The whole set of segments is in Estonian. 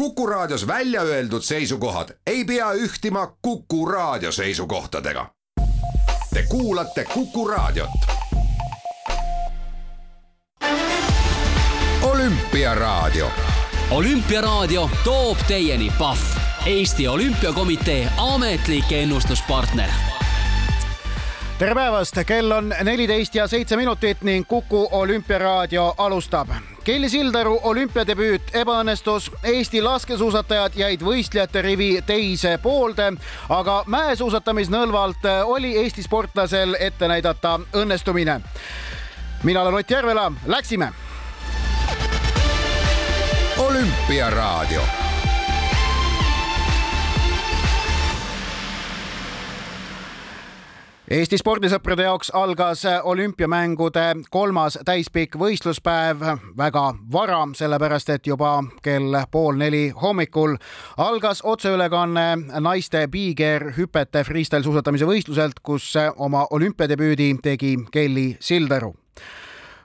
Kuku Raadios välja öeldud seisukohad ei pea ühtima Kuku Raadio seisukohtadega. Te kuulate Kuku Raadiot. olümpiaraadio. olümpiaraadio toob teieni Pahv, Eesti Olümpiakomitee ametlik ennustuspartner tere päevast, kell on neliteist ja seitse minutit ning Kuku olümpiaraadio alustab. Kelly Sildaru olümpiadebüüt ebaõnnestus, Eesti laskesuusatajad jäid võistlejate rivi teise poolde, aga mäesuusatamisnõlvalt oli Eesti sportlasel ette näidata õnnestumine. mina olen Ott Järvela, läksime. olümpiaraadio Eesti spordisõprade jaoks algas olümpiamängude kolmas täispikk võistluspäev väga vara, sellepärast et juba kell pool neli hommikul algas otseülekanne naiste Big-Air hüpete freestyle suusatamise võistluselt, kus oma olümpiadebüüdi tegi Kelly Sildaru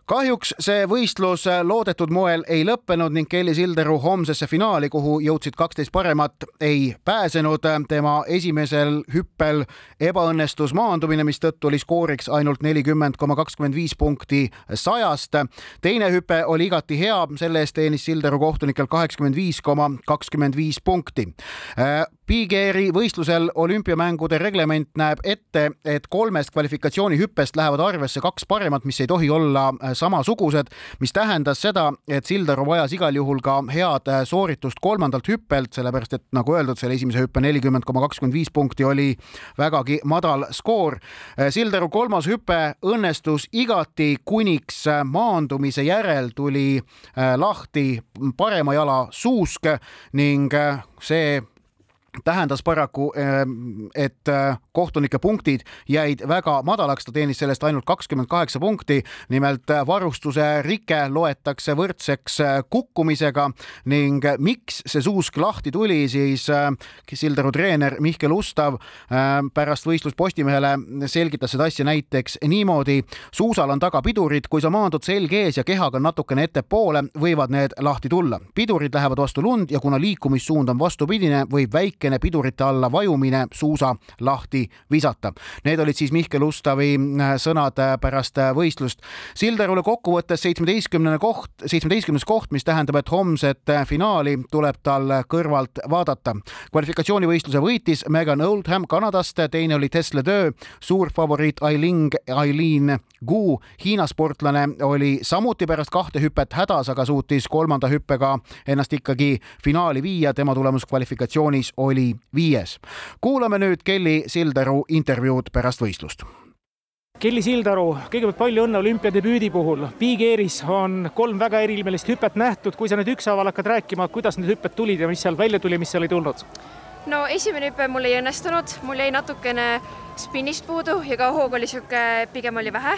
kahjuks see võistlus loodetud moel ei lõppenud ning Kelly Sildaru homsesse finaali, kuhu jõudsid kaksteist paremat, ei pääsenud. tema esimesel hüppel ebaõnnestus maandumine, mistõttu oli skooriks ainult nelikümmend koma kakskümmend viis punkti sajast. teine hüpe oli igati hea, selle eest teenis Sildaru kohtunikel kaheksakümmend viis koma kakskümmend viis punkti. Big-Airi võistlusel olümpiamängude reglement näeb ette, et kolmest kvalifikatsioonihüppest lähevad arvesse kaks paremat, mis ei tohi olla samasugused, mis tähendas seda, et Sildaru vajas igal juhul ka head äh, sooritust kolmandalt hüppelt, sellepärast et nagu öeldud, selle esimese hüppe nelikümmend koma kakskümmend viis punkti oli vägagi madal skoor. Äh, Sildaru kolmas hüpe õnnestus igati, kuniks äh, maandumise järel tuli lahti parema jala suusk ning see tähendas paraku, ehm, et äh, kohtunike punktid jäid väga madalaks, ta teenis sellest ainult kakskümmend kaheksa punkti. nimelt äh, varustuse rike loetakse võrdseks äh, kukkumisega ning miks see suusk lahti tuli, siis Sildaru treener Mihkel Ustav pärast võistlust Postimehele selgitas seda asja näiteks niimoodi. suusal on taga pidurid, kui sa maandud selg ees ja kehaga natukene ettepoole, võivad need lahti tulla. pidurid lähevad vastu lund ja kuna liikumissuund on vastupidine, võib väike väikene pidurite alla vajumine suusa lahti visata. Need olid siis Mihkel Ustavi äh, sõnad äh, pärast äh, võistlust. Sildarule kokkuvõttes seitsmeteistkümnene koht, seitsmeteistkümnes koht, mis tähendab, et homset finaali tuleb tal kõrvalt vaadata. kvalifikatsioonivõistluse võitis Megan Oldham Kanadast, teine oli Tesla Töö, suur favoriit Ailing, Aileen Gu, Hiina sportlane oli samuti pärast kahte hüpet hädas, aga suutis kolmanda hüppega ennast ikkagi finaali viia, tema tulemus kvalifikatsioonis oli oli viies. kuulame nüüd Kelly Sildaru intervjuud pärast võistlust Kelly Sildaru, kõigepealt palju õnne olümpiadebüüdi puhul. Big Airis on kolm väga erilist hüpet nähtud, kui sa nüüd ükshaaval hakkad rääkima, kuidas need hüpped tulid ja mis seal välja tuli, mis seal ei tulnud? no esimene hüpe mul ei õnnestunud, mul jäi natukene spinnist puudu ja ka hoog oli niisugune, pigem oli vähe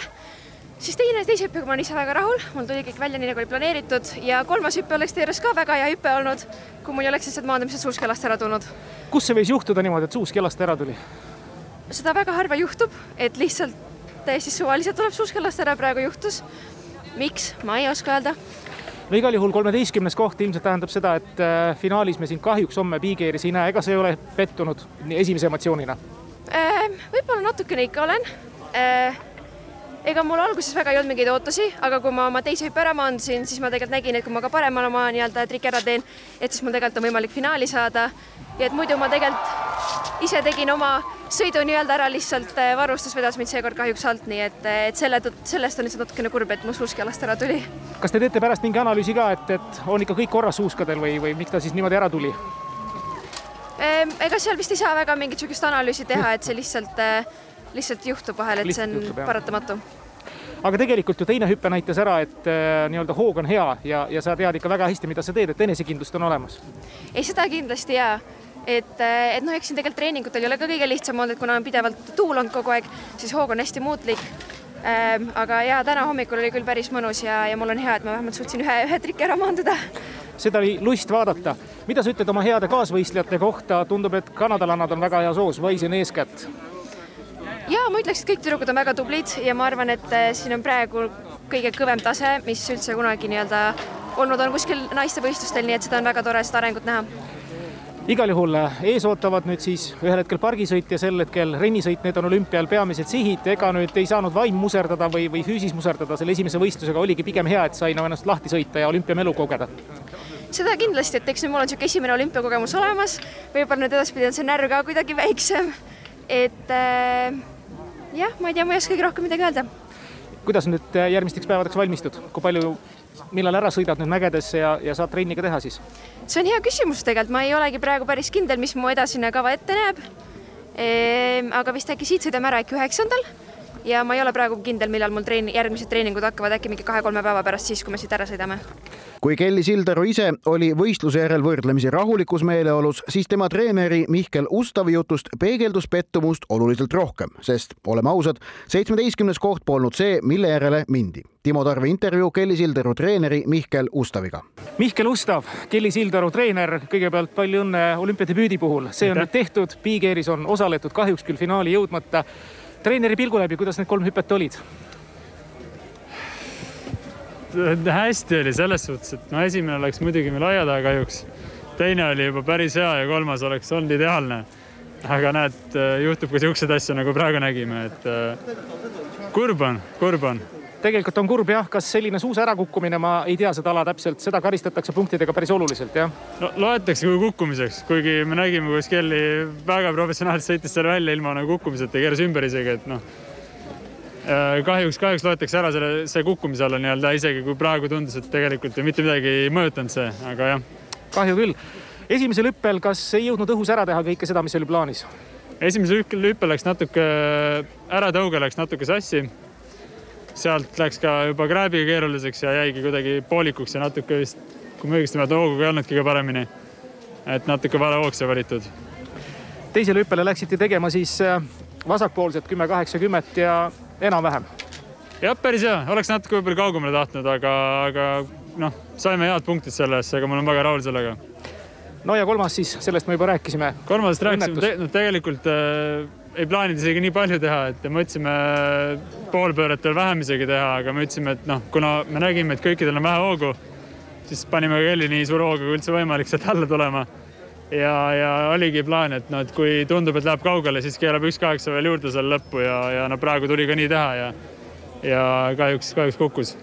siis teine, teise hüppega ma olen ise väga rahul, mul tuli kõik välja nii, nagu oli planeeritud. Ja kolmas hüpe oleks teie juures ka väga hea hüpe olnud, kui mul ei oleks lihtsalt maandumised suusk jalast ära tulnud. kus see võis juhtuda niimoodi, et suusk jalast ära tuli? seda väga harva juhtub, et lihtsalt täiesti suvaliselt tuleb suusk jalast ära, praegu juhtus. miks, ma ei oska öelda. No igal juhul kolmeteistkümnes koht ilmselt tähendab seda, et äh, finaalis me sind kahjuks homme Big-Airis ei näe, ega sa ei ole pettunud esimese emotsioonina? Võib-olla natukene ikka olen. Äh, ega mul alguses väga ei olnud mingeid ootusi, aga kui ma oma teise hüppe ära maandusin, siis ma tegelikult nägin, et kui ma ka paremal oma nii-öelda triki ära teen, et siis mul tegelikult on võimalik finaali saada. ja et muidu ma tegelikult ise tegin oma sõidu nii-öelda ära, lihtsalt eh, varustus vedas mind seekord kahjuks alt, nii et, eh, et selle, sellest on lihtsalt natukene kurb, et mu suusk jalast ära tuli. kas te teete pärast mingi analüüsi ka, et, et on ikka kõik korras suuskadel või, või miks ta siis niimoodi ära tuli? Ega seal vist ei saa väga mingit niisugust analüüsi teha, et see lihtsalt äh, lihtsalt juhtub vahel, et lihtsalt see on paratamatu. Aga tegelikult ju teine hüpe näitas ära, et äh, nii-öelda hoog on hea ja, ja sa tead ikka väga hästi, mida sa teed, et enesekindlust on olemas. ei, seda kindlasti ja et, äh, et noh, eks siin tegelikult treeningutel ei ole ka kõige lihtsam olnud, et kuna on pidevalt tuul olnud kogu aeg, siis hoog on hästi muutlik. Ähm,. aga ja täna hommikul oli küll päris mõnus ja, ja mul on hea, et ma vähemalt suutsin ühe, ühe triki ära maanduda seda oli lust vaadata. mida sa ütled oma heade kaasvõistlejate kohta, tundub, et kanadalannad on väga hea soos, Vaisen eeskätt ja ma ütleks, et kõik tüdrukud on väga tublid ja ma arvan, et äh, siin on praegu kõige kõvem tase, mis üldse kunagi nii-öelda olnud on kuskil naistevõistlustel, nii et seda on väga tore seda arengut näha. Igal juhul äh, ees ootavad nüüd siis ühel hetkel pargisõit ja sel hetkel rennisõit, need on olümpial peamised sihid. ega nüüd ei saanud vaim muserdada või, või füüsis muserdada. Selle esimese võistlusega, oligi pigem hea, et sai nagu ennast lahti sõita ja olümpiamelu kogeda. Seda kindlasti, et eks nüüd mul on niisugune esimene olümpiakogemus olemas, võib-olla nüüd edaspidi on see närv ka kuidagi väiksem. et äh, jah, ma ei tea, ma ei oskagi rohkem midagi öelda. kuidas nüüd äh, järgmisteks päevadeks valmistud, kui palju, millal ära sõidad nüüd mägedesse ja, ja saad trenni ka teha siis? see on hea küsimus tegelikult, ma ei olegi praegu päris kindel, mis mu edasine kava ette näeb ehm,. aga vist äkki siit sõidame ära äkki üheksandal ja ma ei ole praegu kindel, millal mul treen-, järgmised treeningud hakkavad, äkki mingi kahe-kolme päeva pärast, siis kui me siit ära sõidame. kui Kelly Sildaru ise oli võistluse järel võrdlemisi rahulikus meeleolus, siis tema treeneri Mihkel Ustavi jutust peegeldus pettumust oluliselt rohkem, sest oleme ausad, seitsmeteistkümnes koht polnud see, mille järele mindi. Timo Tarve intervjuu Kelly Sildaru treeneri Mihkel Ustaviga. Mihkel Ustav, Kelly Sildaru treener, kõigepealt palju õnne olümpiadebüüdi puhul, see on nüüd tehtud, Big Airis on osaletud, kahjuks küll finaali jõudmata treeneri pilgu läbi, kuidas need kolm hüpet olid? hästi oli selles suhtes, et no esimene läks muidugi meil aia taha kahjuks. teine oli juba päris hea ja kolmas oleks olnud ideaalne. aga näed, juhtub ka siukseid asju, nagu praegu nägime, et äh, kurb on, kurb on tegelikult on kurb jah, kas selline suusa ärakukkumine, ma ei tea seda ala täpselt, seda karistatakse punktidega päris oluliselt jah? no loetakse kui kukkumiseks, kuigi me nägime, kuidas Kelly väga professionaalselt sõitis selle välja ilma nagu kukkumiseta, keeras ümber isegi, et noh. Äh, kahjuks, kahjuks loetakse ära selle, see kukkumise alla nii-öelda, isegi kui praegu tundus, et tegelikult ju mitte midagi ei mõjutanud see, aga jah. kahju küll. esimesel hüppel, kas ei jõudnud õhus ära teha kõike seda, mis oli plaanis? esimesel hüppel läks natuke, äratõuge läks natuke sassi sealt läks ka juba krääbiga keeruliseks ja jäigi kuidagi poolikuks ja natuke vist, kui ma õigesti mäletan, hooguga ei olnudki kõige paremini. et natuke vale hoog sai valitud. teisele hüppele läksite tegema siis äh, vasakpoolset kümme kaheksakümmet ja enam-vähem? jah, päris hea, oleks natuke võib-olla kaugemale tahtnud, aga, aga noh, saime head punktid sellest, aga ma olen väga rahul sellega. no ja kolmas siis, sellest me juba rääkisime. kolmandast rääkisime no tegelikult äh, ei plaaninud isegi nii palju teha, et mõtlesime poolpööret veel vähem isegi teha, aga me ütlesime, et noh, kuna me nägime, et kõikidel on vähe hoogu, siis panime Kelly nii suure hooga kui üldse võimalik sealt alla tulema. ja, ja oligi plaan, et noh, et kui tundub, et läheb kaugele, siis keerab üks kaheksa veel juurde seal lõppu ja, ja no praegu tuli ka nii teha ja ja kahjuks, kahjuks kukkus,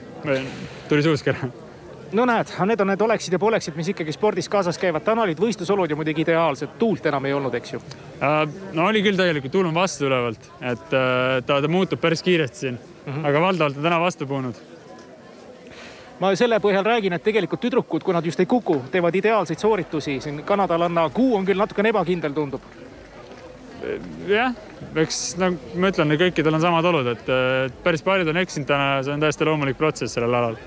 tuli suusk ära no näed, need on need oleksid ja poleksid, mis ikkagi spordis kaasas käivad. täna olid võistlusolud ju muidugi ideaalsed, tuult enam ei olnud, eks ju uh,? no oli küll tegelikult, tuul on vastu ülevalt, et uh, ta, ta muutub päris kiiresti siin mm, -hmm. aga valdavalt on täna vastu puhunud ma selle põhjal räägin, et tegelikult tüdrukud, kui nad just ei kuku, teevad ideaalseid sooritusi. siin kanadanlanna kuu on küll natukene ebakindel, tundub. jah, eks no ma ütlen, kõikidel on samad olud, et päris paljud on eksinud täna, see on täiesti loomulik protsess sellel alal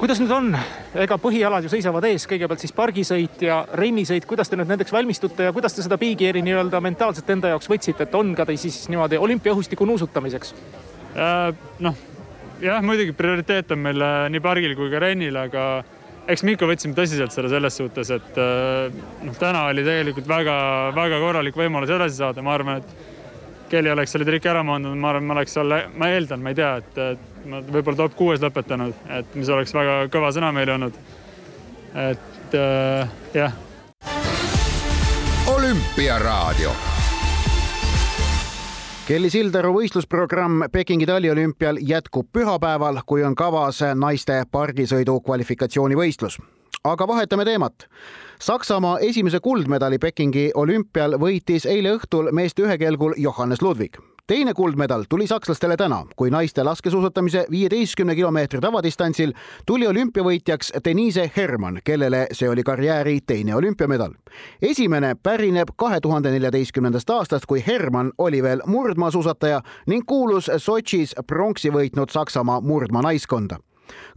kuidas nüüd on, ega põhialad ju seisavad ees, kõigepealt siis pargisõit ja rennisõit, kuidas te nüüd nendeks valmistute ja kuidas te seda Big Airi nii-öelda mentaalselt enda jaoks võtsite, et on ka teil siis niimoodi olümpiaõhustiku nuusutamiseks? Äh,? noh, jah, muidugi prioriteet on meil äh, nii pargil kui ka rennil, aga eks me ikka võtsime tõsiselt selle selles suhtes, et äh, noh, täna oli tegelikult väga-väga korralik võimalus edasi saada, ma arvan, et Kelly oleks selle triki ära maandanud, ma arvan, ma oleks seal, ma eeldan, ma ei tea, et ma võib-olla top kuues lõpetanud, et mis oleks väga kõva sõna meile olnud. et äh, jah. olümpiaraadio. Kelly Sildaru võistlusprogramm Pekingi taliolümpial jätkub pühapäeval, kui on kavas naiste pargisõidu kvalifikatsioonivõistlus. Aga vahetame teemat. Saksamaa esimese kuldmedali Pekingi olümpial võitis eile õhtul meeste ühekelgul Johannes Ludwig. Teine kuldmedal tuli sakslastele täna, kui naiste laskesuusatamise viieteistkümne kilomeetri tavadistantsil tuli olümpiavõitjaks Denise Herman, kellele see oli karjääri teine olümpiamedal. esimene pärineb kahe tuhande neljateistkümnendast aastast, kui Herman oli veel murdmaasuusataja ning kuulus Sotšis pronksi võitnud Saksamaa murdmaa naiskonda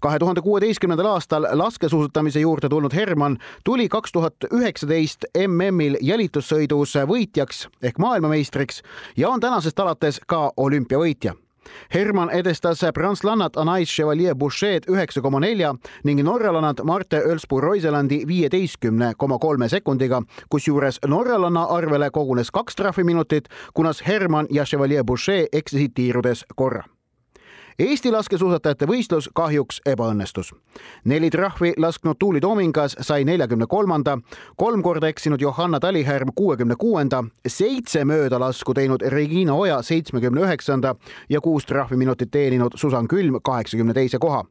kahe tuhande kuueteistkümnendal aastal laskesuusatamise juurde tulnud Herman tuli kaks tuhat üheksateist MM-il jälitussõidus võitjaks ehk maailmameistriks ja on tänasest alates ka olümpiavõitja. Herman edestas prantslannat Anais Chevalier Bouchet üheksa koma nelja ning norralannat Marte Ölspu-Roiselandi viieteistkümne koma kolme sekundiga, kusjuures norralanna arvele kogunes kaks trahviminutit, kunas Herman ja Chevalier Bouchet eksisid tiirudes korra Eesti laskesuusatajate võistlus kahjuks ebaõnnestus. neli trahvi lasknud Tuuli Toomingas sai neljakümne kolmanda, kolm korda eksinud Johanna Talihärm kuuekümne kuuenda, seitse möödalasku teinud Regina Oja seitsmekümne üheksanda ja kuus trahviminutit teeninud Susan Külm kaheksakümne teise koha.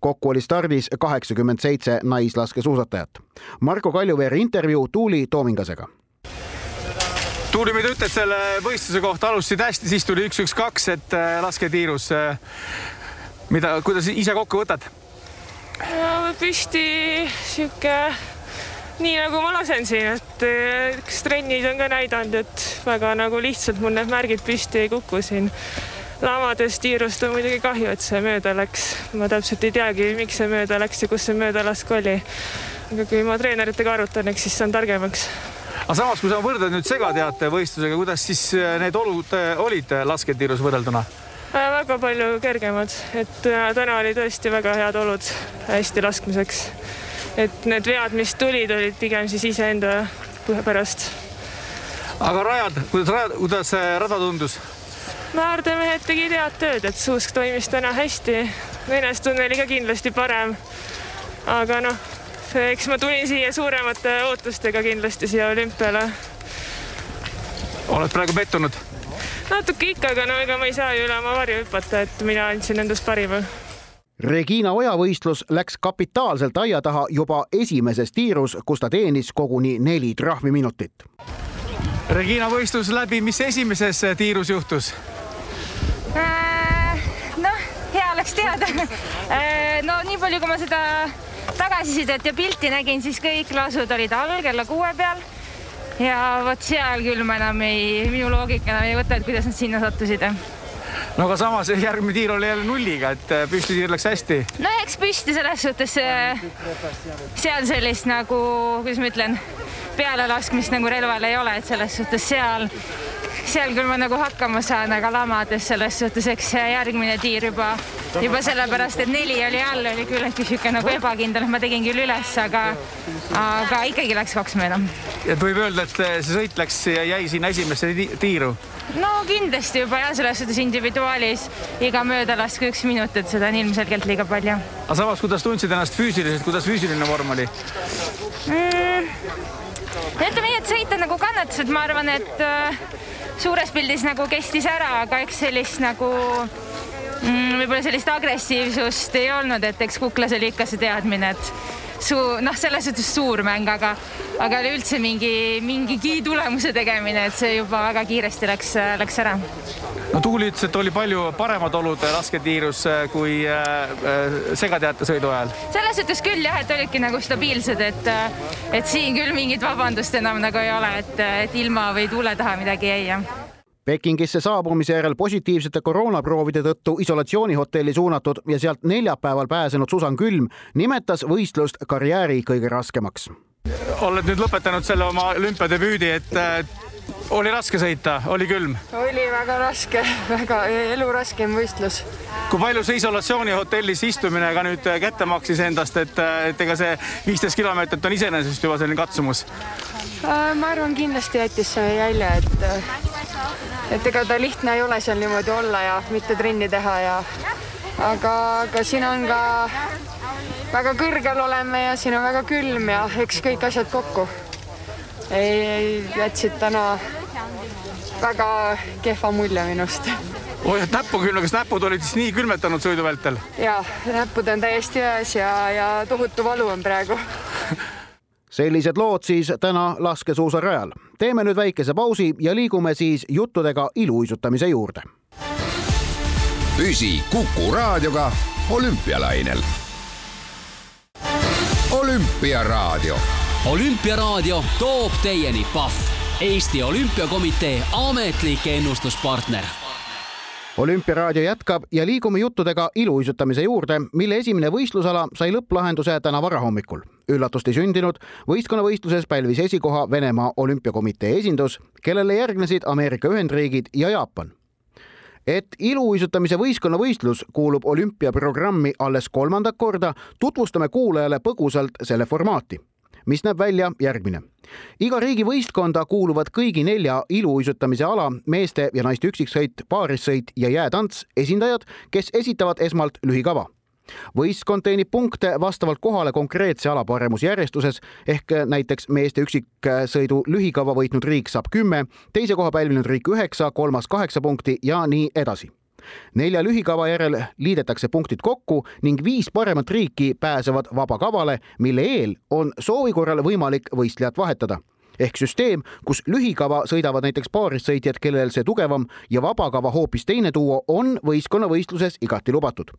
kokku oli stardis kaheksakümmend seitse naislaskesuusatajat. Marko Kaljuveeri intervjuu Tuuli Toomingasega Tuuli, mida ütled selle võistluse kohta, alustasid hästi, siis tuli üks, üks, kaks, et äh, lasketiirus. Äh, mida, kuidas ise kokku võtad? püsti sihuke, nii nagu ma lasen siin, et äh, üks trennis on ka näidanud, et väga nagu lihtsalt mul need märgid püsti ei kuku siin. lamades tiirust on muidugi kahju, et see mööda läks. ma täpselt ei teagi, miks see mööda läks ja kus see möödalask oli. aga kui ma treeneritega arutan, eks siis saan targemaks aga samas, kui sa võrdled nüüd segateate võistlusega, kuidas siis äh, need olud äh, olid äh, lasketiirus võrrelduna? väga palju kergemad, et täna oli tõesti väga head olud hästi laskmiseks. et need vead, mis tulid, olid pigem siis iseenda pärast. aga rajad, kuidas rajad, kuidas rada tundus? naardemehed tegid head tööd, et suusk toimis täna hästi. enesetunne oli ka kindlasti parem. aga noh eks ma tulin siia suuremate ootustega kindlasti siia olümpiale. oled praegu pettunud? natuke ikka, aga no ega ma ei saa ju üle oma varju hüpata, et mina andsin endast parima. Regina Oja võistlus läks kapitaalselt aia taha juba esimeses tiirus, kus ta teenis koguni neli trahviminutit. Regina võistlus läbi, mis esimeses tiirus juhtus? Äh, noh, hea oleks teada. Äh, no nii palju, kui ma seda tagasisidet ja pilti nägin, siis kõik lasud olid all kella kuue peal. ja vot seal küll ma enam ei, minu loogika enam ei võta, et kuidas nad sinna sattusid. no aga samas järgmine tiir oli jälle nulliga, et äh, püstitiir läks hästi. no eks püsti selles suhtes äh, seal sellist nagu, kuidas ma ütlen, pealelaskmist nagu relval ei ole, et selles suhtes seal seal küll ma nagu hakkama saan, aga lamades selles suhtes, eks järgmine tiir juba, juba sellepärast, et neli oli all, oli küllaltki sihuke nagu ebakindel, et ma tegin küll üles, aga, aga ikkagi läks kaks mööda. et võib öelda, et see sõit läks ja jäi sinna esimesse tiiru? no kindlasti juba jah, selles suhtes individuaalis iga möödalask üks minut, et seda on ilmselgelt liiga palju. aga samas, kuidas tundsid ennast füüsiliselt, kuidas füüsiline vorm oli mm,? ütleme nii, et sõita nagu kannatas, et ma arvan, et äh, suures pildis nagu kestis ära, aga eks sellist nagu mm, võib-olla sellist agressiivsust ei olnud, et eks kuklas oli ikka see teadmine, et suu-, noh, selles suhtes suur mäng, aga, aga üleüldse mingi, mingigi tulemuse tegemine, et see juba väga kiiresti läks, läks ära. no Tuuli ütles, et oli palju paremad olud lasketiirus kui äh, segateate sõidu ajal. selles suhtes küll jah, et olidki nagu stabiilsed, et, et siin küll mingit vabandust enam nagu ei ole, et, et ilma või tuule taha midagi jäi jah Pekingisse saabumise järel positiivsete koroonaproovide tõttu isolatsioonihotelli suunatud ja sealt neljapäeval pääsenud Susan Külm nimetas võistlust karjääri kõige raskemaks. oled nüüd lõpetanud selle oma olümpiadebüüdi, et oli raske sõita, oli külm? oli väga raske, väga elu raskem võistlus. kui palju see isolatsioonihotellis istumine ka nüüd kätte maksis endast, et, et ega see viisteist kilomeetrit on iseenesest juba selline katsumus? Äh, ma arvan, kindlasti jättis see jälje, et et ega ta lihtne ei ole seal niimoodi olla ja mitte trenni teha ja aga, aga siin on ka väga kõrgel oleme ja siin on väga külm ja eks kõik asjad kokku. Jätsid täna väga kehva mulje minust. hoiad näppu külma, kas näpud olid siis nii külmetanud sõidu vältel? ja, näpud on täiesti ühes ja, ja tohutu valu on praegu sellised lood siis täna laskesuusarajal. teeme nüüd väikese pausi ja liigume siis juttudega iluuisutamise juurde. püsi Kuku raadioga olümpialainel. olümpiaraadio. Olümpiaraadio toob teieni Pahv, Eesti Olümpiakomitee ametlik ennustuspartner. Olümpiaraadio jätkab ja liigume juttudega iluuisutamise juurde, mille esimene võistlusala sai lõpplahenduse täna varahommikul. üllatust ei sündinud, võistkonnavõistluses pälvis esikoha Venemaa Olümpiakomitee esindus, kellele järgnesid Ameerika Ühendriigid ja Jaapan. Et iluuisutamise võistkonnavõistlus kuulub olümpiaprogrammi alles kolmandat korda, tutvustame kuulajale põgusalt selle formaati mis näeb välja järgmine. iga riigi võistkonda kuuluvad kõigi nelja iluuisutamise ala meeste ja naiste üksiksõit, paarissõit ja jäätants esindajad, kes esitavad esmalt lühikava võistkond teenib punkte vastavalt kohale konkreetse ala paremusjärjestuses ehk näiteks meeste üksiksõidu lühikava võitnud riik saab kümme, teise koha pälvinud riik üheksa, kolmas kaheksa punkti ja nii edasi nelja lühikava järel liidetakse punktid kokku ning viis paremat riiki pääsevad vabakavale, mille eel on soovi korral võimalik võistlejat vahetada. Ehk süsteem, kus lühikava sõidavad näiteks paarissõitjad, kellel see tugevam ja vabakava hoopis teine duo on võistkonnavõistluses igati lubatud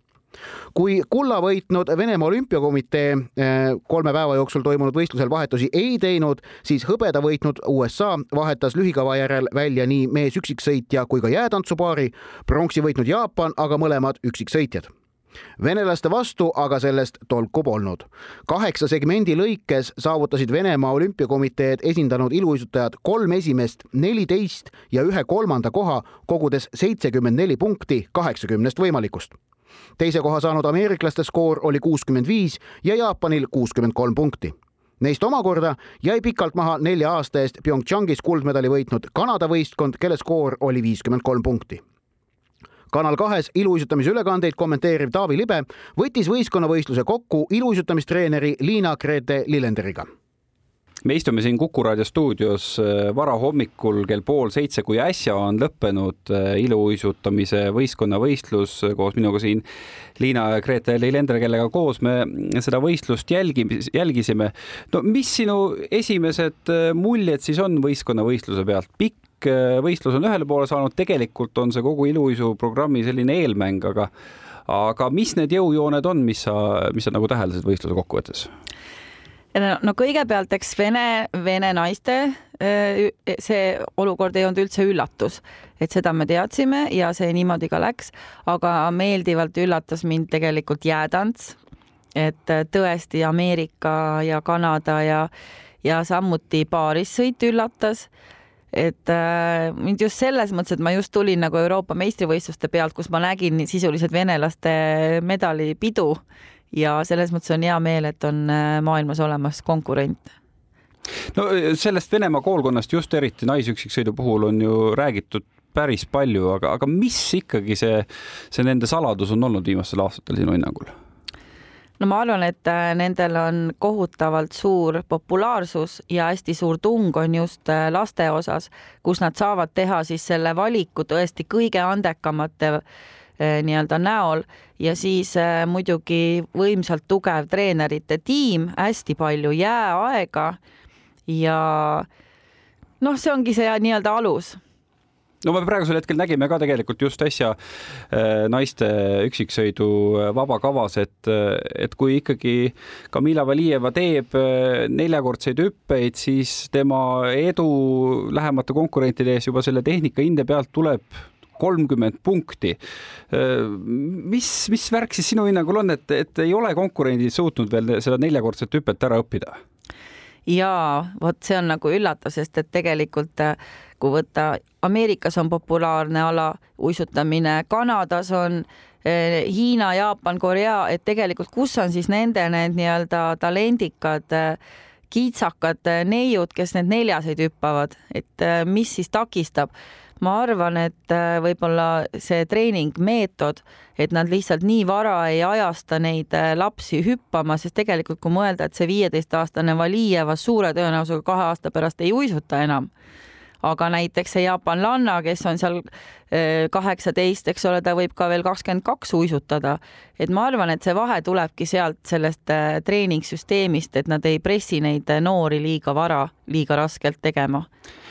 kui kulla võitnud Venemaa Olümpiakomitee eh, kolme päeva jooksul toimunud võistlusel vahetusi ei teinud, siis hõbeda võitnud USA vahetas lühikava järel välja nii mees-üksiksõitja kui ka jäätantsupaari, pronksi võitnud Jaapan aga mõlemad üksiksõitjad venelaste vastu aga sellest tolku polnud. kaheksa segmendi lõikes saavutasid Venemaa olümpiakomiteed esindanud iluuisutajad kolm esimest, neliteist ja ühe kolmanda koha, kogudes seitsekümmend neli punkti kaheksakümnest võimalikust. Teise koha saanud ameeriklaste skoor oli kuuskümmend viis ja Jaapanil kuuskümmend kolm punkti. Neist omakorda jäi pikalt maha nelja aasta eest PyeongChangis kuldmedali võitnud Kanada võistkond, kelle skoor oli viiskümmend kolm punkti. Kanal kahes iluuisutamise ülekandeid kommenteeriv Taavi Libe võttis võistkonnavõistluse kokku iluuisutamistreeneri Liina-Grete Lillenderiga me istume siin Kuku raadio stuudios äh, varahommikul kell pool seitse, kui äsja on lõppenud äh, iluuisutamise võistkonnavõistlus koos minuga siin Liina ja Grete Leilender, kellega koos me seda võistlust jälgime, jälgisime. no mis sinu esimesed äh, muljed siis on võistkonnavõistluse pealt? pikk äh, võistlus on ühele poole saanud, tegelikult on see kogu iluuisuprogrammi selline eelmäng, aga aga mis need jõujooned on, mis sa, mis sa nagu täheldasid võistluse kokkuvõttes? No kõigepealt, eks Vene, Vene naiste äh, see olukord ei olnud üldse üllatus, et seda me teadsime ja see niimoodi ka läks, aga meeldivalt üllatas mind tegelikult jäätants, et äh, tõesti Ameerika ja Kanada ja ja samuti paarissõit üllatas. Et äh, mind just selles mõttes, et ma just tulin nagu Euroopa meistrivõistluste pealt, kus ma nägin sisuliselt venelaste medalipidu ja selles mõttes on hea meel, et on äh, maailmas olemas konkurent no äh, sellest Venemaa koolkonnast just eriti naisüksiksõidu puhul on ju räägitud päris palju, aga, aga mis ikkagi see, see nende saladus on olnud viimastel aastatel sinu hinnangul? no ma arvan, et äh, nendel on kohutavalt suur populaarsus ja hästi suur tung on just laste osas, kus nad saavad teha siis selle valiku tõesti kõige andekamate nii-öelda näol. Ja siis muidugi võimsalt tugev treenerite tiim, hästi palju jääaega. Ja noh, see ongi see nii-öelda alus. No me praegusel hetkel nägime ka tegelikult just äsja äh, naiste üksiksõidu äh, vabakavas, et, äh, et kui ikkagi Kamila Valijeva teeb neljakordseid hüppeid, siis tema edu lähemate konkurentide ees juba selle tehnika hinde pealt tuleb kolmkümmend punkti. mis, mis värk siis sinu hinnangul on, et, et ei ole konkurendid suutnud veel seda neljakordset hüpet ära õppida? jaa, vot see on nagu üllatus, sest et tegelikult kui võtta, Ameerikas on populaarne ala uisutamine, Kanadas on eh, Hiina, Jaapan, Korea, et tegelikult, kus on siis nende need nii-öelda talendikad kiitsakad eh, neiud, kes need neljaseid hüppavad, et mis siis takistab? Ma arvan, et võib-olla see treeningmeetod, et nad lihtsalt nii vara ei ajasta neid lapsi hüppama, sest tegelikult kui mõelda, et see viieteistaastane Valijeva suure tõenäosusega kahe aasta pärast ei uisuta enam aga näiteks see jaapanlanna, kes on seal eh, kaheksateist, eks ole, ta võib ka veel kakskümmend kaks uisutada. et ma arvan, et see vahe tulebki sealt sellest treeningsüsteemist, et nad ei pressi neid noori liiga vara, liiga raskelt tegema.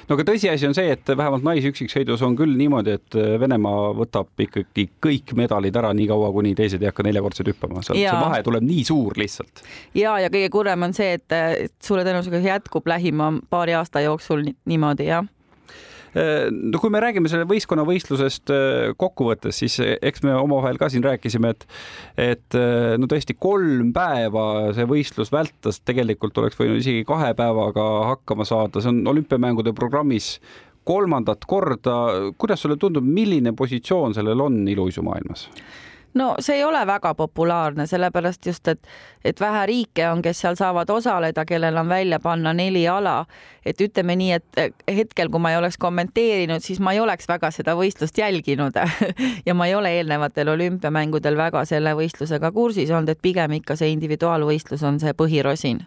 No aga tõsiasi on see, et vähemalt naisüksiksõidus on küll niimoodi, et eh, Venemaa võtab ikkagi kõik medalid ära niikaua, kuni teised ei hakka neljakordselt hüppama, see vahe tuleb nii suur lihtsalt. ja, ja kõige kurvem on see, et suure tõenäosusega jätkub lähima paari aasta jooksul niimoodi jah. Äh, no kui me räägime selle võistkonnavõistlusest äh, kokkuvõttes, siis äh, eks me omavahel ka siin rääkisime, et et no tõesti kolm päeva see võistlus vältas, tegelikult oleks võinud isegi kahe päevaga hakkama saada, see on olümpiamängude programmis kolmandat korda. kuidas sulle tundub, milline positsioon sellel on iluuisumaailmas? No see ei ole väga populaarne, sellepärast just, et, et vähe riike on, kes seal saavad osaleda, kellel on välja panna neli ala. et ütleme nii, et hetkel, kui ma ei oleks kommenteerinud, siis ma ei oleks väga seda võistlust jälginud ja ma ei ole eelnevatel olümpiamängudel väga selle võistlusega kursis olnud, et pigem ikka see individuaalvõistlus on see põhirosin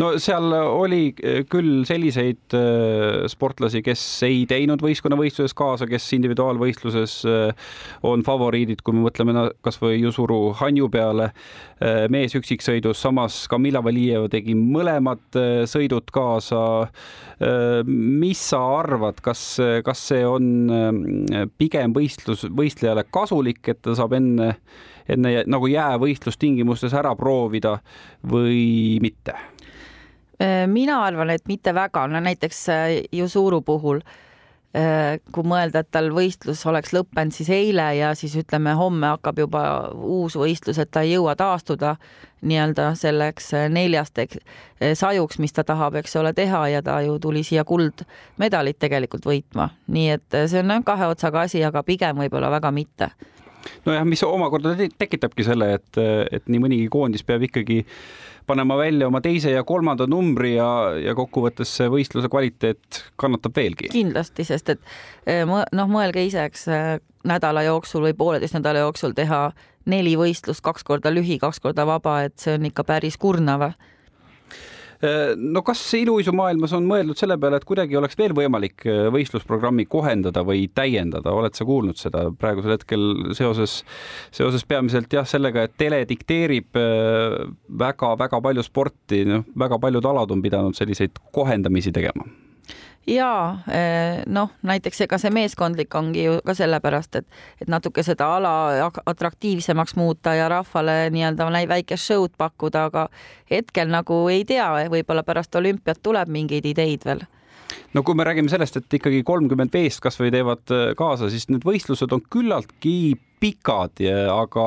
no seal oli eh, küll selliseid eh, sportlasi, kes ei teinud võistkonnavõistluses kaasa, kes individuaalvõistluses eh, on favoriidid, kui me mõtleme kasvõi Jusuru Hanju peale mees üksiksõidus, samas Kamila Valijev tegi mõlemad sõidud kaasa. mis sa arvad, kas, kas see on pigem võistlus, võistlejale kasulik, et ta saab enne enne nagu jäävõistlustingimustes ära proovida või mitte? Äh, mina arvan, et mitte väga, no näiteks Jusuru äh, puhul äh, kui mõelda, et tal võistlus oleks lõppenud siis eile ja siis ütleme, homme hakkab juba uus võistlus, et ta ei jõua taastuda nii-öelda selleks neljasteks sajuks, mis ta tahab, eks ole, teha ja ta ju tuli siia kuldmedalit tegelikult võitma, nii et see on kahe otsaga asi, aga pigem võib-olla väga mitte nojah, mis omakorda tekitabki selle, et, et nii mõnigi koondis peab ikkagi panema välja oma teise ja kolmanda numbri ja, ja kokkuvõttes see võistluse kvaliteet kannatab veelgi. kindlasti, sest et eh, noh, mõelge ise, eks eh, nädala jooksul või pooleteist nädala jooksul teha neli võistlust, kaks korda lühi, kaks korda vaba, et see on ikka päris kurnav no kas iluuisumaailmas on mõeldud selle peale, et kuidagi oleks veel võimalik äh, võistlusprogrammi kohendada või täiendada, oled sa kuulnud seda praegusel hetkel seoses, seoses peamiselt jah, sellega, et tele dikteerib väga-väga äh, palju sporti, noh, väga paljud alad on pidanud selliseid kohendamisi tegema ja eh, noh, näiteks ega see meeskondlik ongi ju ka sellepärast, et, et natuke seda ala atraktiivsemaks muuta ja rahvale nii-öelda väikest show'd pakkuda, aga hetkel nagu ei tea, võib-olla pärast olümpiat tuleb mingeid ideid veel no kui me räägime sellest, et ikkagi kolmkümmend meest kasvõi teevad eh, kaasa, siis need võistlused on küllaltki pikad, aga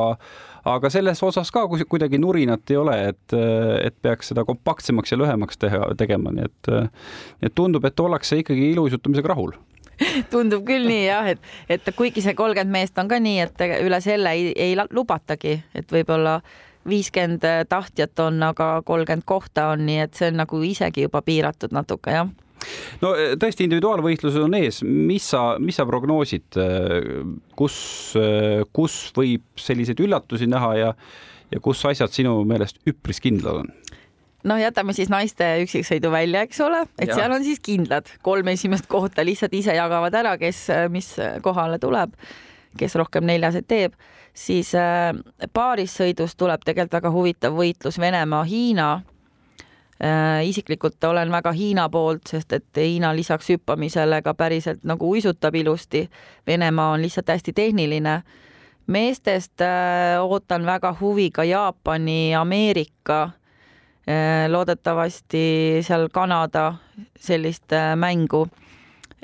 aga selles osas ka kuidagi nurinat ei ole, et, et peaks seda kompaktsemaks ja lühemaks teha, tegema, nii et, et tundub, et ollakse ikkagi iluuisutamisega rahul. Tundub küll nii jah, et, et kuigi see kolmkümmend meest on ka nii, et üle selle ei, ei lubatagi, et võib-olla viiskümmend tahtjat on, aga kolmkümmend kohta on, nii et see on nagu isegi juba piiratud natuke jah no eh, tõesti, individuaalvõistlused on ees, mis sa, mis sa prognoosid, kus, kus võib selliseid üllatusi näha ja, ja kus asjad sinu meelest üpris kindlad on? noh, jätame siis naiste üksiksõidu välja, eks ole, et ja. seal on siis kindlad kolm esimest kohta lihtsalt ise jagavad ära, kes, mis kohale tuleb, kes rohkem neljaseid teeb, siis paarissõidus tuleb tegelikult väga huvitav võitlus Venemaa-Hiina isiklikult olen väga Hiina poolt, sest et Hiina lisaks hüppamisele ka päriselt nagu uisutab ilusti. Venemaa on lihtsalt hästi tehniline. meestest äh, ootan väga huviga Jaapani, Ameerika, äh, loodetavasti seal Kanada sellist mängu.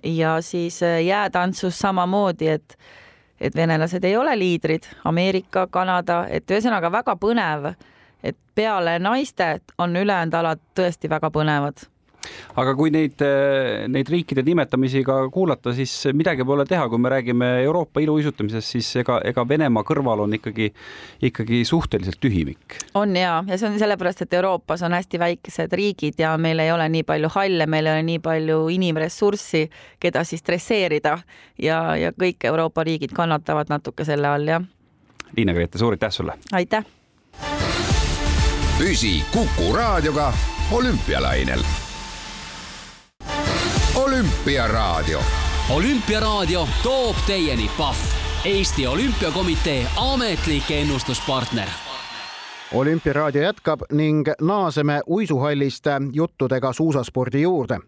ja siis jäätantsus samamoodi, et et venelased ei ole liidrid, Ameerika, Kanada, et ühesõnaga väga põnev et peale naiste on ülejäänud alad tõesti väga põnevad aga kui neid, neid riikide nimetamisi ka kuulata, siis midagi pole teha, kui me räägime Euroopa iluuisutamisest, siis ega, ega Venemaa kõrval on ikkagi, ikkagi suhteliselt tühimik. on ja, ja see on sellepärast, et Euroopas on hästi väikesed riigid ja meil ei ole nii palju halle, meil ei ole nii palju inimressurssi, keda siis dresseerida ja, ja kõik Euroopa riigid kannatavad natuke selle all, jah. Liina-Grete, suur aitäh sulle! aitäh! Püsi Kuku Raadioga olümpialainel. olümpiaraadio. olümpiaraadio toob teieni Pahv, Eesti Olümpiakomitee ametlik ennustuspartner olümpiaraadio jätkab ning naaseme uisuhallist juttudega suusaspordi juurde.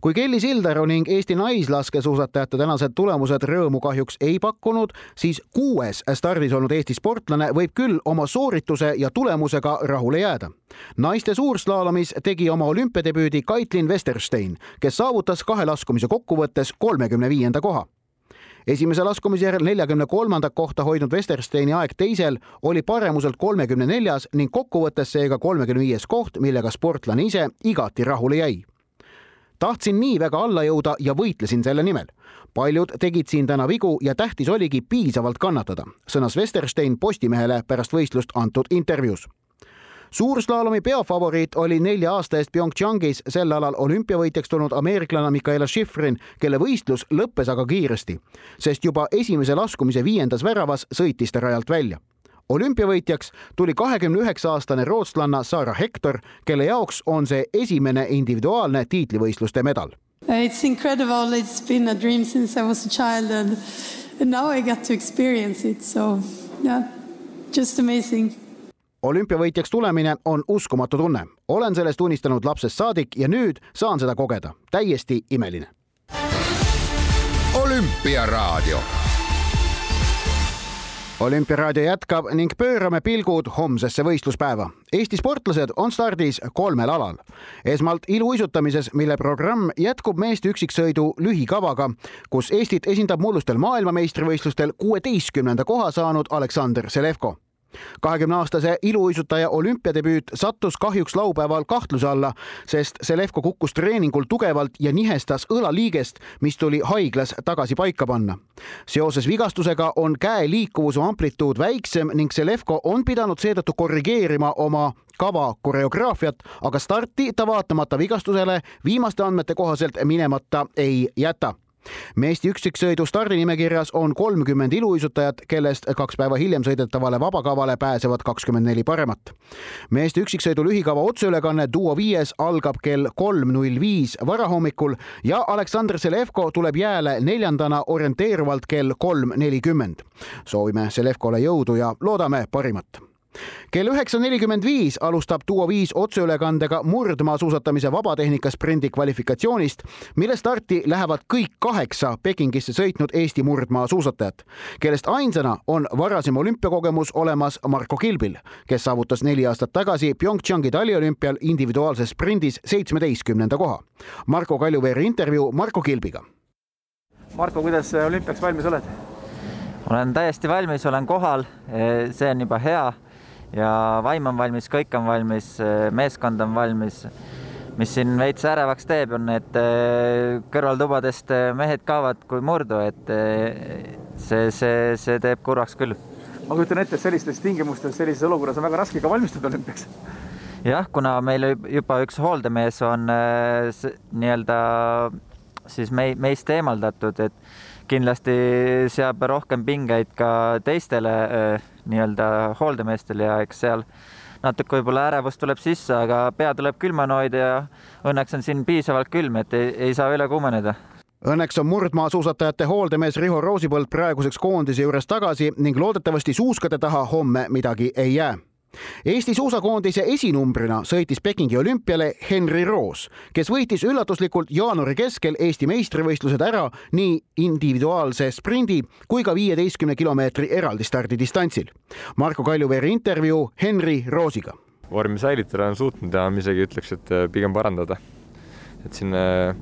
kui Kelly Sildaru ning Eesti naislaskesuusatajate tänased tulemused rõõmu kahjuks ei pakkunud, siis kuues stardis olnud Eesti sportlane võib küll oma soorituse ja tulemusega rahule jääda. naiste suurslaalomis tegi oma olümpiadebüüdi Kaitlin Westerstein, kes saavutas kahe laskumise kokkuvõttes kolmekümne viienda koha esimese laskumise järel neljakümne kolmandat kohta hoidnud Westersteini aeg teisel oli paremuselt kolmekümne neljas ning kokkuvõttes seega kolmekümne viies koht, millega sportlane ise igati rahule jäi tahtsin nii väga alla jõuda ja võitlesin selle nimel. paljud tegid siin täna vigu ja tähtis oligi piisavalt kannatada, sõnas Vesterstein Postimehele pärast võistlust antud intervjuus suurslaalomi peafavoriit oli nelja aasta eest PyeongChangis. Sel alal olümpiavõitjaks tulnud ameeriklane Mikaela Schifrin, kelle võistlus lõppes aga kiiresti, sest juba esimese laskumise viiendas väravas sõitis ta rajalt välja. Olümpiavõitjaks tuli kahekümne üheksa aastane rootslanna Sara Hector, kelle jaoks on see esimene individuaalne tiitlivõistluste medal. It's incredible, it's been a dream since I was a child and, now I get to experience it, so yeah, just amazing olümpiavõitjaks tulemine on uskumatu tunne. olen sellest unistanud lapsest saadik ja nüüd saan seda kogeda. täiesti imeline. olümpiaraadio olümpiaraadio jätkab ning pöörame pilgud homsesse võistluspäeva. Eesti sportlased on stardis kolmel alal. esmalt iluuisutamises, mille programm jätkub meeste üksiksõidu lühikavaga, kus Eestit esindab mullustel maailmameistrivõistlustel kuueteistkümnenda koha saanud Aleksander Selevko kahekümne aastase iluuisutaja olümpiadebüüt sattus kahjuks laupäeval kahtluse alla, sest Selevko kukkus treeningul tugevalt ja nihestas õlaliigest, mis tuli haiglas tagasi paika panna. seoses vigastusega on käe liikuvuse amplituud väiksem ning Selevko on pidanud seetõttu korrigeerima oma kava koreograafiat, aga starti ta vaatamata vigastusele viimaste andmete kohaselt minemata ei jäta meeste üksiksõidu stardinimekirjas on kolmkümmend iluuisutajat, kellest kaks päeva hiljem sõidetavale vabakavale pääsevad kakskümmend neli paremat. meeste üksiksõidu lühikava otseülekanne Duo viies algab kell kolm null viis varahommikul ja Aleksandr Selevko tuleb jääle neljandana orienteeruvalt kell kolm nelikümmend. soovime Selevkole jõudu ja loodame parimat kell üheksa nelikümmend viis alustab Duo viis otseülekandega murdmaasuusatamise vabatehnika sprindi kvalifikatsioonist, mille starti lähevad kõik kaheksa Pekingisse sõitnud Eesti murdmaasuusatajat, kellest ainsana on varasem olümpiakogemus olemas Marko Kilbil, kes saavutas neli aastat tagasi PyeongChangi taliolümpial individuaalses sprindis seitsmeteistkümnenda koha. Marko Kaljuveeri intervjuu Marko Kilbiga. Marko, kuidas olümpiaks valmis oled? olen täiesti valmis, olen kohal, see on juba hea ja vaim on valmis, kõik on valmis, meeskond on valmis. mis siin veits ärevaks teeb, on, et eh, kõrvaltubadest eh, mehed kaovad kui murdu, et eh, see, see, see teeb kurvaks küll. ma kujutan ette, et sellistes tingimustes, sellises olukorras on väga raske ka valmistuda olümpiaks. jah, kuna meil juba üks hooldemees on nii-öelda siis mei-, meist eemaldatud, et kindlasti seab rohkem pingeid ka teistele nii-öelda hooldemeestele ja eks seal natuke võib-olla ärevust tuleb sisse, aga pea tuleb külmana hoida ja õnneks on siin piisavalt külm, et ei, ei saa üle kuumeneda. Õnneks on murdmaasuusatajate hooldemees Riho Roosipõld praeguseks koondise juures tagasi ning loodetavasti suuskade taha homme midagi ei jää Eesti suusakoondise esinumbrina sõitis Pekingi olümpiale Henri Roos, kes võitis üllatuslikult jaanuari keskel Eesti meistrivõistlused ära nii individuaalse sprindi kui ka viieteistkümne kilomeetri eraldi stardidistantsil. Marko Kaljuveeri intervjuu Henri Roosiga. vormi säilitada on suutnud ja ma isegi ütleks, et äh, pigem parandada. et siin äh,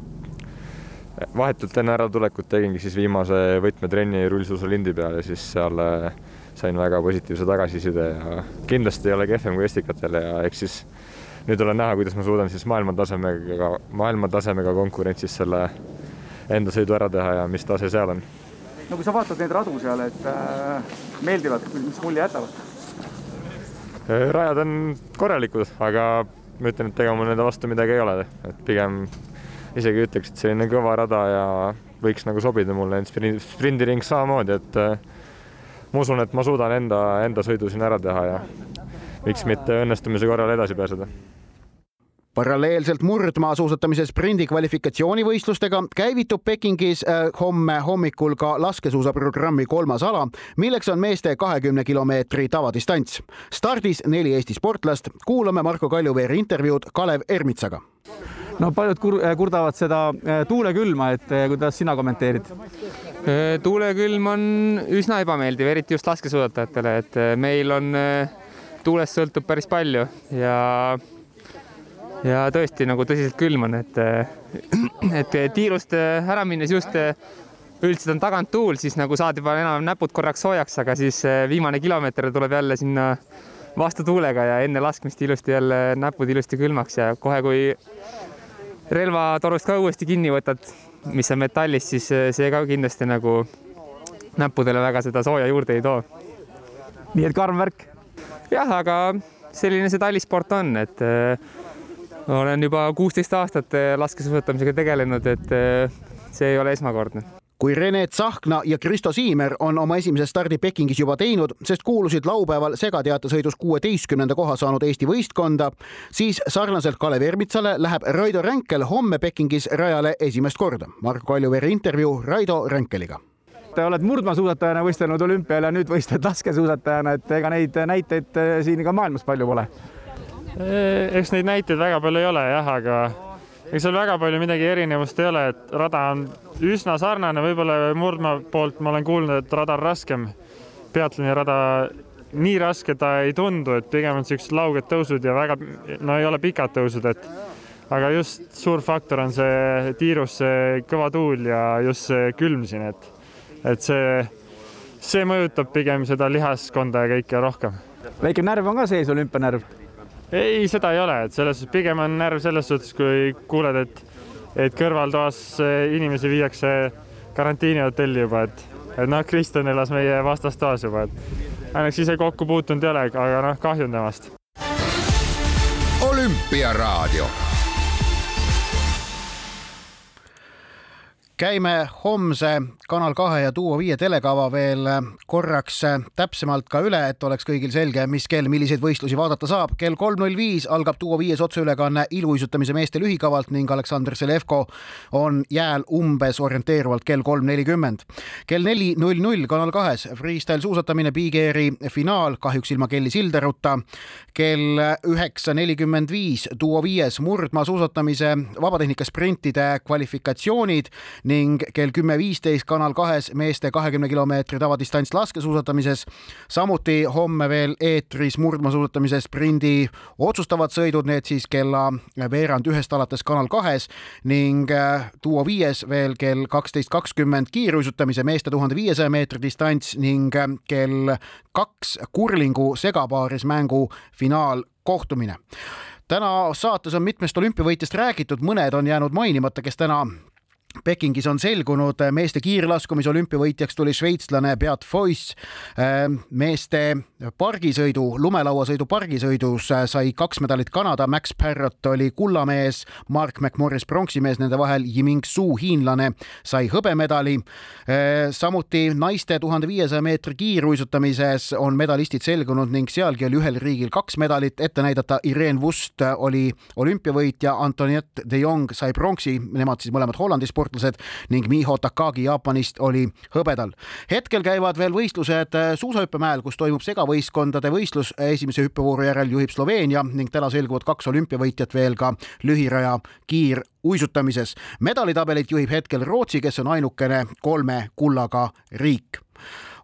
vahetult enne äratulekut tegingi siis viimase võtmetrenni rullsuusalindi peal ja siis seal äh, sain väga positiivse tagasiside ja kindlasti ei ole kehvem kui estikatel ja eks siis nüüd olen näha, kuidas ma suudan siis maailmatasemega, maailmatasemega konkurentsis selle enda sõidu ära teha ja mis tase seal on. no kui sa vaatad neid radu seal, et äh, meeldivad, mis mulje jätavad? Äh, rajad on korralikud, aga ma ütlen, et ega mul nende vastu midagi ei ole, et pigem isegi ütleks, et selline kõva rada ja võiks nagu sobida mulle, sprindiring samamoodi, et äh, ma usun, et ma suudan enda, enda sõidu siin ära teha ja miks mitte õnnestumise korral edasi pääseda paralleelselt murdmaasuusatamise sprindi kvalifikatsioonivõistlustega käivitub Pekingis äh, homme hommikul ka laskesuusaprogrammi kolmas ala, milleks on meeste kahekümne kilomeetri tavadistants. stardis neli Eesti sportlast, kuulame Marko Kaljuveeri intervjuud Kalev Ermitsaga. no paljud kur kurdavad seda äh, tuulekülma, et äh, kuidas sina kommenteerid? Äh, tuulekülm on üsna ebameeldiv, eriti just laskesuusatajatele, et äh, meil on, äh, tuulest sõltub päris palju ja ja tõesti nagu tõsiselt külm on, et et tiirust ära minnes just üldiselt on tagant tuul, siis nagu saad juba enam näpud korraks soojaks, aga siis viimane kilomeeter tuleb jälle sinna vastu tuulega ja enne laskmist ilusti jälle näpud ilusti külmaks ja kohe, kui relvatorust ka uuesti kinni võtad, mis on metallist, siis see ka kindlasti nagu näppudele väga seda sooja juurde ei too. nii et karm värk? jah, aga selline see talisport on, et äh, olen juba kuusteist aastat äh, laskesuusatamisega tegelenud, et see ei ole esmakordne kui Rene Tsahkna ja Kristo Siimer on oma esimese stardi Pekingis juba teinud, sest kuulusid laupäeval segateatesõidus kuueteistkümnenda koha saanud Eesti võistkonda, siis sarnaselt Kalev Ermitsale läheb Raido Ränkel homme Pekingis rajale esimest korda. Marko Kaljuvere intervjuu Raido Ränkeliga Te olete murdmaasuusatajana võistelnud olümpial ja nüüd võistled laskesuusatajana, et ega neid näiteid eh, siin ka maailmas palju pole? Eh, eks neid näiteid väga palju ei ole jah, aga ega seal väga palju midagi erinevust ei ole, et rada on üsna sarnane, võib-olla murdmaa poolt ma olen kuulnud, et rada on raskem. peatlani rada nii raske ta ei tundu, et pigem on siuksed lauged tõusud ja väga, no ei ole pikad tõusud, et aga just suur faktor on see tiirus, see kõva tuul ja just see külm siin, et et see, see mõjutab pigem seda lihaskonda ja kõike rohkem. väike närv on ka sees, olümpianärv? Ei, seda ei ole, et selles suhtes pigem on närv selles suhtes, kui kuuled, et, et kõrvaltoas inimesi viiakse karantiinihotelli juba, et, et noh, Kristjan elas meie vastastoas juba, et õnneks ise kokku puutunud ei ole, aga noh, kahju on temast. olümpiaraadio käime homse Kanal kahe ja Duo viie telekava veel korraks täpsemalt ka üle, et oleks kõigil selge, mis kell milliseid võistlusi vaadata saab. kell kolm null viis algab Duo viies otseülekanne iluuisutamise meeste lühikavalt ning Aleksandr Selevko on jääl umbes orienteeruvalt kell kolm nelikümmend. kell neli null null Kanal kahes freestyle suusatamine Big Airi finaal, kahjuks ilma Kelly Sildaruta. kell üheksa nelikümmend viis Duo viies murdmaasuusatamise vabatehnika sprintide kvalifikatsioonid ning kell kümme viisteist Kanal kahes meeste kahekümne kilomeetri tavadistants laskesuusatamises. samuti homme veel eetris murdmaasuusatamise sprindi otsustavad sõidud, need siis kella veerand ühest alates Kanal kahes ning äh, Duo viies veel kell kaksteist kakskümmend kiiruisutamise meeste tuhande viiesaja meetri distants ning äh, kell kaks kurlingu segapaaris mängu finaalkohtumine täna saates on mitmest olümpiavõitjast räägitud, mõned on jäänud mainimata, kes täna Pekingis on selgunud, meeste kiirlaskumise olümpiavõitjaks tuli šveitslane Beat Foyss. meeste pargisõidu, lumelauasõidu pargisõidus sai kaks medalit Kanada, Max Parrot oli kullamees, Mark McMorris pronksimees, nende vahel Yiming Su, hiinlane, sai hõbemedali. samuti naiste tuhande viiesaja meetri kiiruisutamises on medalistid selgunud ning sealgi oli ühel riigil kaks medalit ette näidata. Irene Wust oli olümpiavõitja, Antoniette de Jong sai pronksi, nemad siis mõlemad Hollandi sportlased sportlased ning Miho Takagi Jaapanist oli hõbedal. hetkel käivad veel võistlused äh, suusahüppemäel, kus toimub segavõistkondade võistlus. esimese hüppevooru järel juhib Sloveenia ning täna selguvad kaks olümpiavõitjat veel ka lühiraja kiiruisutamises. medalitabelit juhib hetkel Rootsi, kes on ainukene kolme kullaga riik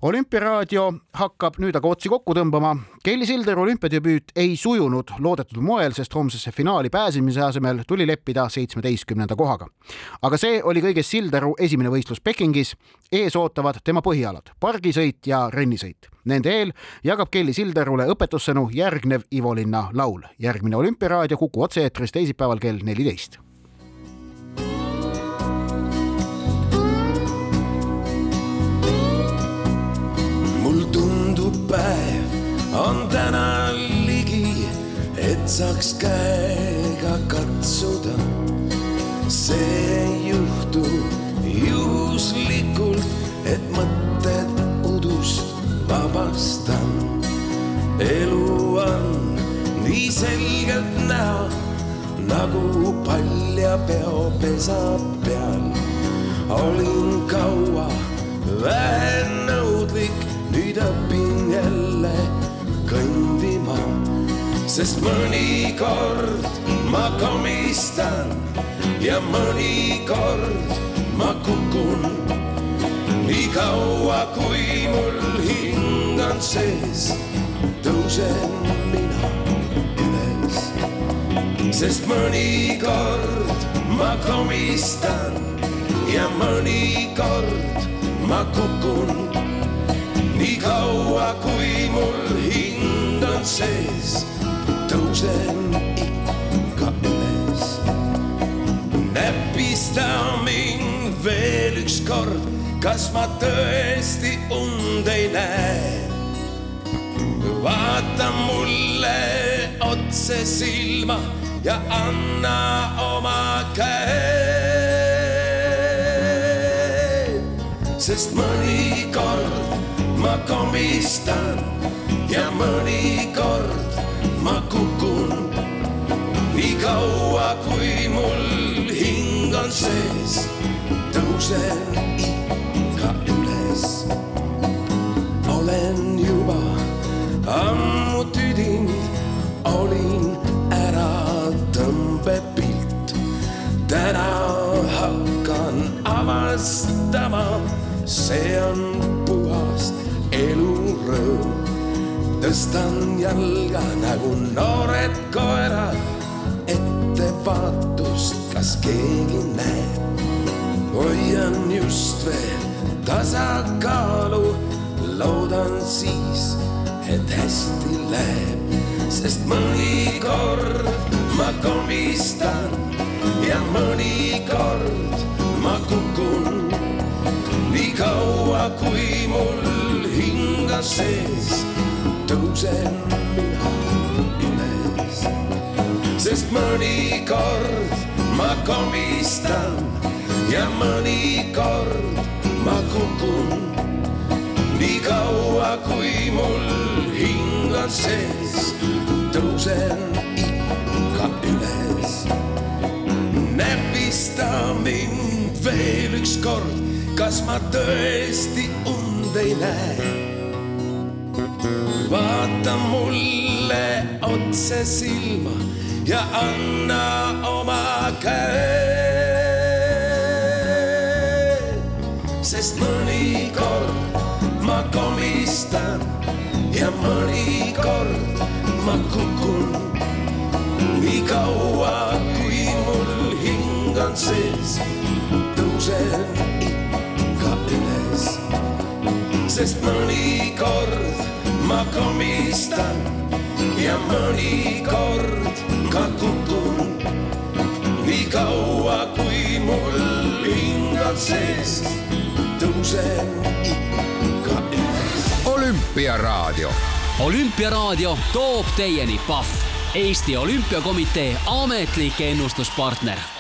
olümpiaraadio hakkab nüüd aga otsi kokku tõmbama. Kelly Sildaru olümpiadebüüt ei sujunud loodetud moel, sest homsesse finaali pääsemise asemel tuli leppida seitsmeteistkümnenda kohaga. aga see oli kõigest Sildaru esimene võistlus Pekingis. ees ootavad tema põhialad, pargisõit ja rennisõit. Nende eel jagab Kelly Sildarule õpetussõnu järgnev Ivo Linna laul. järgmine olümpiaraadio Kuku otse-eetris teisipäeval kell neliteist on täna ligi, et saaks käega katsuda. see ei juhtu juhuslikult, et mõtted udust vabastan. elu on nii selgelt näha nagu palja peopesa peal. olin kaua vähenõudlik nüüd õpin jälle kõndima, sest mõnikord ma komistan ja mõnikord ma kukun. nii kaua, kui mul hing on sees, tõusen mina üles, sest mõnikord ma komistan ja mõnikord ma kukun nii kaua, kui mul sees, tõusen ikka üles. näpista mind veel ükskord, kas ma tõesti und ei näe. vaata mulle otse silma ja anna oma käe. sest mõnikord ma komistan ja mõnikord ma kukun. nii kaua, kui mul hing on sees, tõusen ikka üles. olen juba ammu tüdinud, olin ära tõmbepilt. täna hakkan avastama, see on puhas elurõõm. Tõstan jalga nagu noored koerad, ettevaatust, kas keegi näeb. hoian just veel tasakaalu, loodan siis, et hästi läheb, sest mõnikord ma komistan ja mõnikord ma kukun. nii kaua, kui mul hing on sees, tõusen mina üles, sest mõnikord ma komistan ja mõnikord ma kukun. nii kaua, kui mul hing on sees, tõusen ikka üles. näpista mind veel ükskord, kas ma tõesti und ei näe. Vaata mulle otse silma ja anna oma käe. sest mõnikord ma komistan ja mõnikord ma kukun. nii kaua, kui mul hing on sees, tõusen ikka üles. sest mõnikord ma komistan ja mõnikord ka kukun. nii kaua, kui mul hing on sees, tõusen ikka üles. olümpiaraadio. olümpiaraadio toob teieni Pahv, Eesti Olümpiakomitee ametlik ennustuspartner